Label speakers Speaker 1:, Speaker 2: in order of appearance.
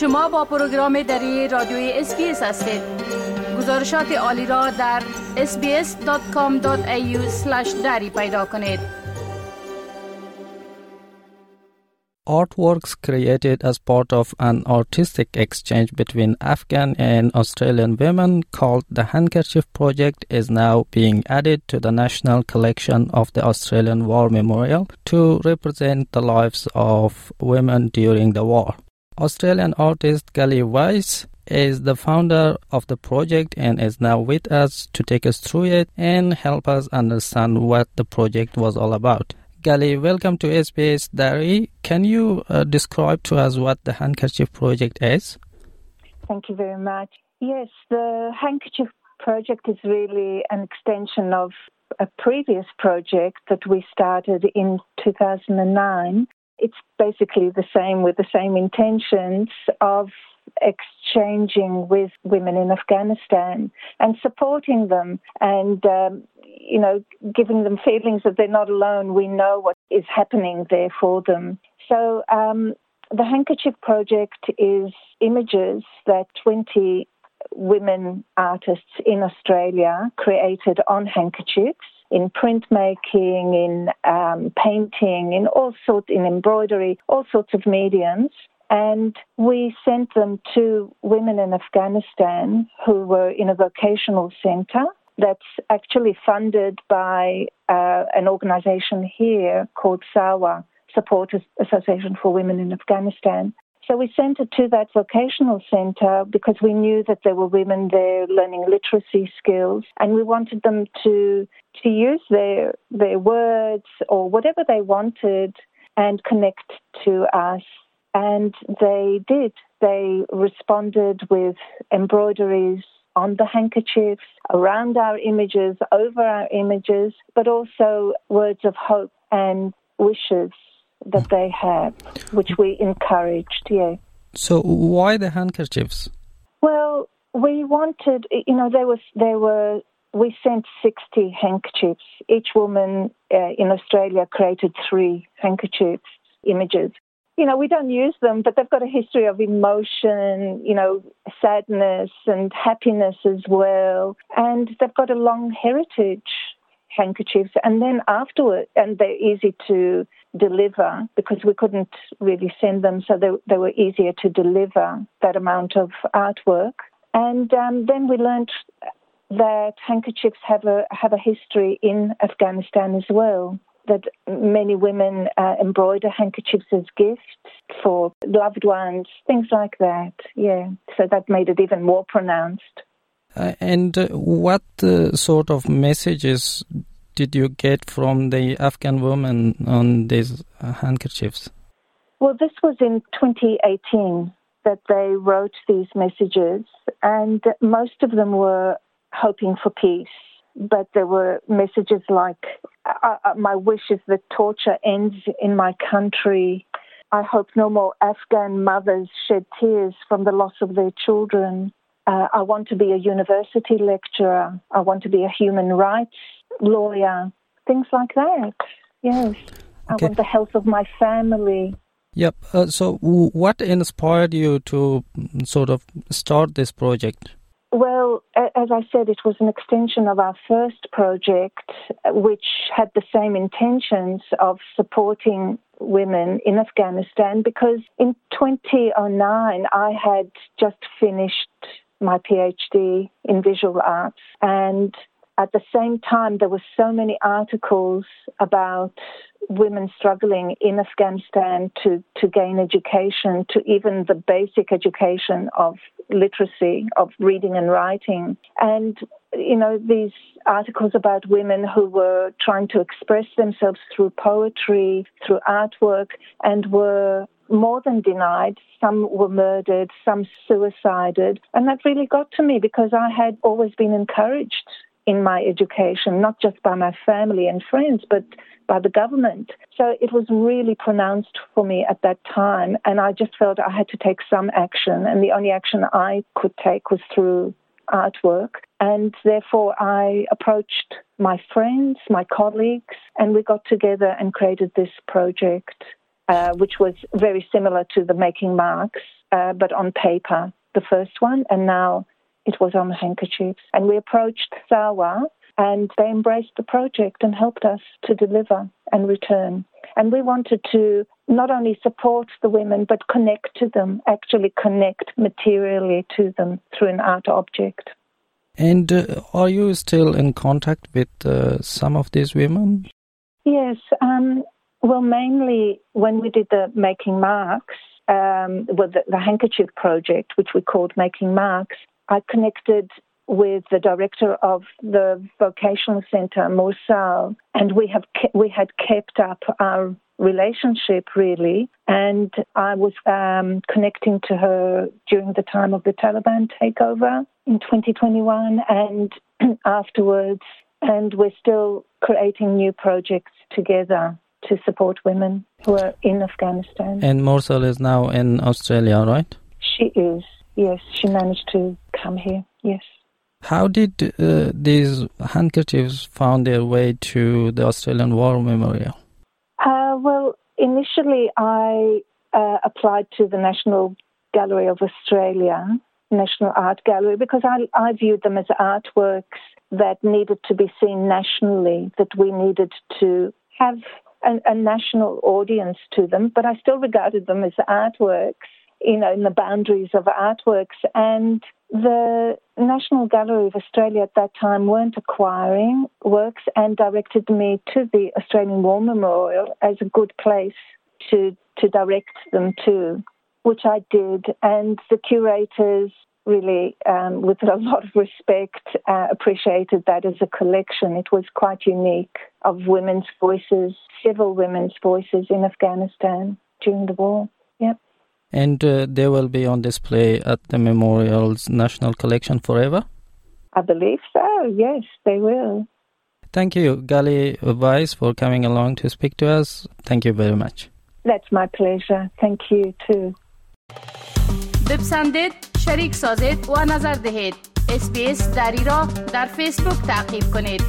Speaker 1: شما با پروگرام دری رادیوی اسپیس هستید گزارشات عالی را در sbs.com.au دری پیدا کنید
Speaker 2: artworks created as part of an artistic exchange between Afghan and Australian women called the Handkerchief Project is now being added to the national collection of the Australian War Memorial to represent the lives of women during the war. Australian artist Gali Weiss is the founder of the project and is now with us to take us through it and help us understand what the project was all about. Gali, welcome to SBS Dari. Can you uh, describe to us what the Handkerchief Project is?
Speaker 3: Thank you very much. Yes, the Handkerchief Project is really an extension of a previous project that we started in 2009. It's basically the same with the same intentions of exchanging with women in Afghanistan and supporting them and um, you know, giving them feelings that they're not alone. We know what is happening there for them. So um, the Handkerchief Project is images that 20 women artists in Australia created on handkerchiefs in printmaking, in um, painting, in all sorts, in embroidery, all sorts of mediums. And we sent them to women in Afghanistan who were in a vocational centre that's actually funded by uh, an organization here called SAWA, Support Association for Women in Afghanistan. So we sent it to that vocational center because we knew that there were women there learning literacy skills and we wanted them to to use their their words or whatever they wanted and connect to us. And they did. They responded with embroideries on the handkerchiefs, around our images, over our images, but also words of hope and wishes that they have, which we encouraged, yeah.
Speaker 2: So why the handkerchiefs?
Speaker 3: Well, we wanted, you know, there was there were we sent 60 handkerchiefs. Each woman uh, in Australia created three handkerchiefs images you know, we don't use them, but they've got a history of emotion, you know, sadness and happiness as well. And they've got a long heritage, handkerchiefs. And then afterward, and they're easy to deliver because we couldn't really send them, so they, they were easier to deliver that amount of artwork. And um, then we learned that handkerchiefs have a have a history in Afghanistan as well that many women uh, embroider handkerchiefs as gifts for loved ones, things like that. Yeah, so that made it even more pronounced.
Speaker 2: Uh, and uh, what uh, sort of messages did you get from the Afghan women on these uh, handkerchiefs?
Speaker 3: Well, this was in 2018 that they wrote these messages, and most of them were hoping for peace but there were messages like, My wish is that torture ends in my country. I hope no more Afghan mothers shed tears from the loss of their children. Uh, I want to be a university lecturer. I want to be a human rights lawyer. Things like that. Yes. Okay. I want the health of my family.
Speaker 2: Yep. Uh, so, what inspired you to sort of start this project?
Speaker 3: Well, as I said, it was an extension of our first project, which had the same intentions of supporting women in Afghanistan because in 2009 I had just finished my PhD in visual arts and at the same time there were so many articles about women struggling in Afghanistan to, to gain education, to even the basic education of literacy, of reading and writing. And, you know, these articles about women who were trying to express themselves through poetry, through artwork, and were more than denied. Some were murdered, some suicided. And that really got to me because I had always been encouraged in my education, not just by my family and friends, but by the government. So it was really pronounced for me at that time, and I just felt I had to take some action, and the only action I could take was through artwork. And therefore, I approached my friends, my colleagues, and we got together and created this project, uh, which was very similar to the Making Marks uh, but on paper, the first one, and now it was on handkerchiefs. And we approached Sawa, and they embraced the project and helped us to deliver and return. And we wanted to not only support the women, but connect to them, actually connect materially to them through an art object.
Speaker 2: And uh, are you still in contact with uh, some of these women?
Speaker 3: Yes. Um, well, mainly when we did the Making Marks, um, with the, the handkerchief project, which we called Making Marks, I connected with the director of the vocational centre, Morsal, and we have ke- we had kept up our relationship really, and I was um, connecting to her during the time of the Taliban takeover in 2021, and afterwards, and we're still creating new projects together to support women who are in Afghanistan.
Speaker 2: And Morsal is now in Australia, right?
Speaker 3: She is. Yes, she managed to come here. Yes.
Speaker 2: How did uh, these handkerchiefs found their way to the Australian War Memorial?
Speaker 3: Uh, well, initially I uh, applied to the National Gallery of Australia, National Art Gallery, because I, I viewed them as artworks that needed to be seen nationally, that we needed to have a, a national audience to them, but I still regarded them as artworks, you know, in the boundaries of artworks. And the National Gallery of Australia at that time weren't acquiring works and directed me to the Australian War Memorial as a good place to, to direct them to, which I did. And the curators really, um, with a lot of respect, uh, appreciated that as a collection. It was quite unique of women's voices, several women's voices in Afghanistan during the war. Yep
Speaker 2: And uh, they will be on display at the memorial's National Collection forever?
Speaker 3: I believe so, yes, they will.
Speaker 2: Thank you, Gali Weiss, for coming along to speak to us. Thank you very much.
Speaker 3: That's my pleasure. Thank you too.
Speaker 1: بپسندید شریک سازید و نظر دهید اسپیس دری را در فیسبوک تعقیب کنید